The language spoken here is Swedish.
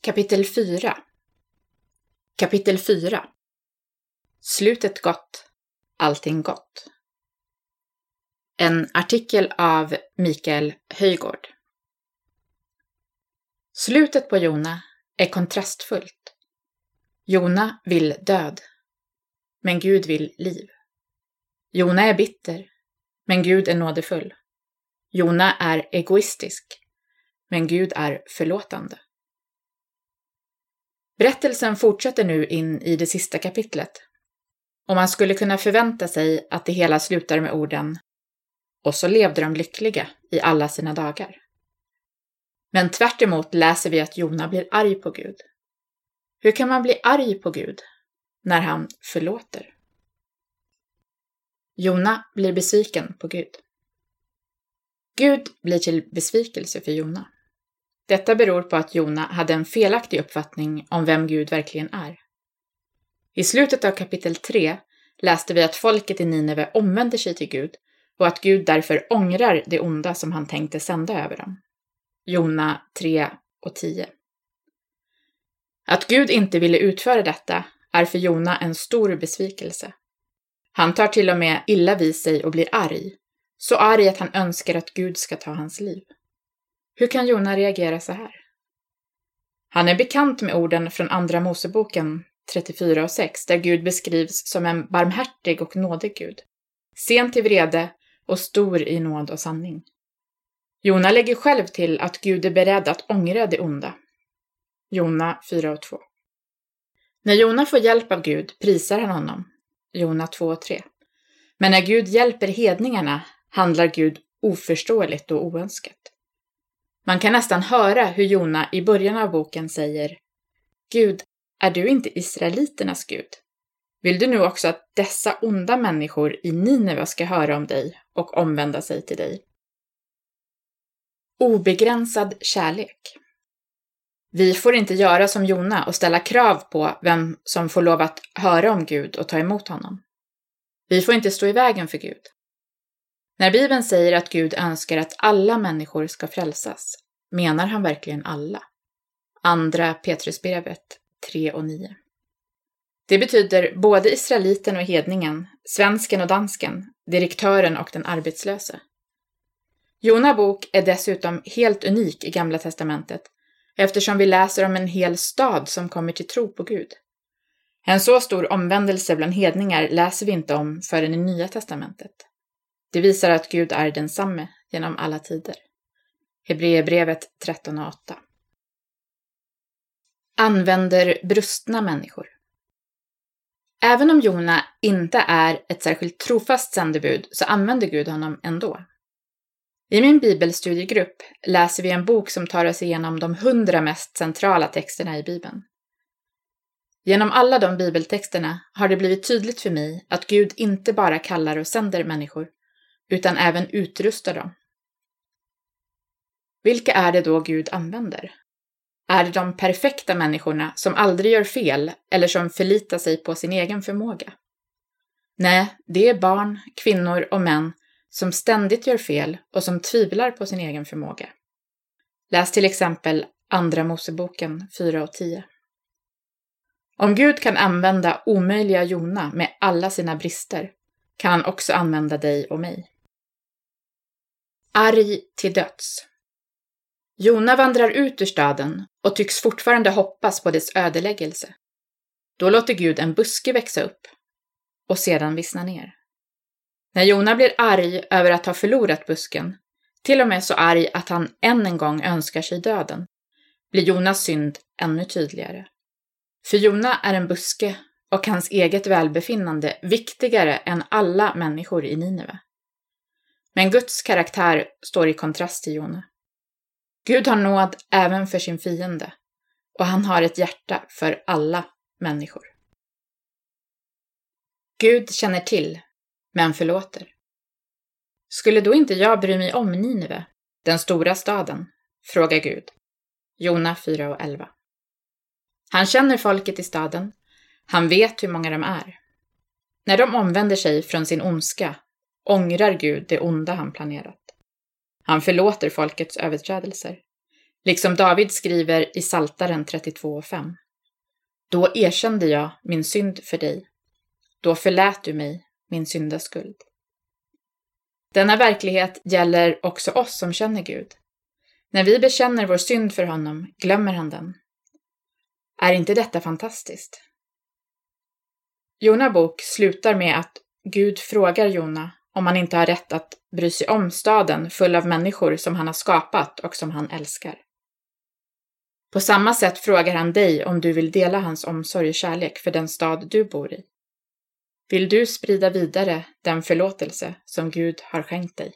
Kapitel 4 Kapitel 4 Slutet gott, allting gott. En artikel av Mikael Höjgård. Slutet på Jona är kontrastfullt. Jona vill död, men Gud vill liv. Jona är bitter, men Gud är nådefull. Jona är egoistisk, men Gud är förlåtande. Berättelsen fortsätter nu in i det sista kapitlet. Och man skulle kunna förvänta sig att det hela slutar med orden och så levde de lyckliga i alla sina dagar. Men tvärt läser vi att Jona blir arg på Gud. Hur kan man bli arg på Gud när han förlåter? Jona blir besviken på Gud. Gud blir till besvikelse för Jona. Detta beror på att Jona hade en felaktig uppfattning om vem Gud verkligen är. I slutet av kapitel 3 läste vi att folket i Nineve omvänder sig till Gud och att Gud därför ångrar det onda som han tänkte sända över dem. Jona 3 och 10. Att Gud inte ville utföra detta är för Jona en stor besvikelse. Han tar till och med illa vid sig och blir arg, så arg att han önskar att Gud ska ta hans liv. Hur kan Jona reagera så här? Han är bekant med orden från Andra Moseboken 34 och 6, där Gud beskrivs som en barmhärtig och nådig Gud, sen till vrede och stor i nåd och sanning. Jona lägger själv till att Gud är beredd att ångra det onda. Jona 4 och 2. När Jona får hjälp av Gud prisar han honom. Jona 2 och 3. Men när Gud hjälper hedningarna handlar Gud oförståeligt och oönskat. Man kan nästan höra hur Jona i början av boken säger Gud, är du inte israeliternas Gud? Vill du nu också att dessa onda människor i Nineve ska höra om dig och omvända sig till dig? Obegränsad kärlek. Vi får inte göra som Jona och ställa krav på vem som får lov att höra om Gud och ta emot honom. Vi får inte stå i vägen för Gud. När Bibeln säger att Gud önskar att alla människor ska frälsas, menar han verkligen alla? Andra Petrusbrevet 3 och 9. Det betyder både israeliten och hedningen, svensken och dansken, direktören och den arbetslöse. Jona bok är dessutom helt unik i Gamla testamentet eftersom vi läser om en hel stad som kommer till tro på Gud. En så stor omvändelse bland hedningar läser vi inte om förrän i Nya testamentet. Det visar att Gud är densamme genom alla tider. Hebreerbrevet 13.8 Använder brustna människor. Även om Jona inte är ett särskilt trofast sändebud så använder Gud honom ändå. I min bibelstudiegrupp läser vi en bok som tar oss igenom de hundra mest centrala texterna i Bibeln. Genom alla de bibeltexterna har det blivit tydligt för mig att Gud inte bara kallar och sänder människor, utan även utrustar dem. Vilka är det då Gud använder? Är det de perfekta människorna som aldrig gör fel eller som förlitar sig på sin egen förmåga? Nej, det är barn, kvinnor och män som ständigt gör fel och som tvivlar på sin egen förmåga. Läs till exempel Andra Moseboken 4 och 10. Om Gud kan använda omöjliga Jona med alla sina brister kan han också använda dig och mig. Arg till döds. Jona vandrar ut ur staden och tycks fortfarande hoppas på dess ödeläggelse. Då låter Gud en buske växa upp och sedan vissna ner. När Jona blir arg över att ha förlorat busken, till och med så arg att han än en gång önskar sig döden, blir Jonas synd ännu tydligare. För Jona är en buske och hans eget välbefinnande viktigare än alla människor i Nineve. Men Guds karaktär står i kontrast till Jona. Gud har nåd även för sin fiende och han har ett hjärta för alla människor. Gud känner till, men förlåter. Skulle då inte jag bry mig om Nineve, den stora staden? frågar Gud. Jona 4 och 11. Han känner folket i staden. Han vet hur många de är. När de omvänder sig från sin ondska ångrar Gud det onda han planerat. Han förlåter folkets överträdelser. Liksom David skriver i Saltaren 32.5. Då erkände jag min synd för dig. Då förlät du mig min syndaskuld. Denna verklighet gäller också oss som känner Gud. När vi bekänner vår synd för honom glömmer han den. Är inte detta fantastiskt? Jona bok slutar med att Gud frågar Jona om han inte har rätt att bry sig om staden full av människor som han har skapat och som han älskar. På samma sätt frågar han dig om du vill dela hans omsorg och kärlek för den stad du bor i. Vill du sprida vidare den förlåtelse som Gud har skänkt dig?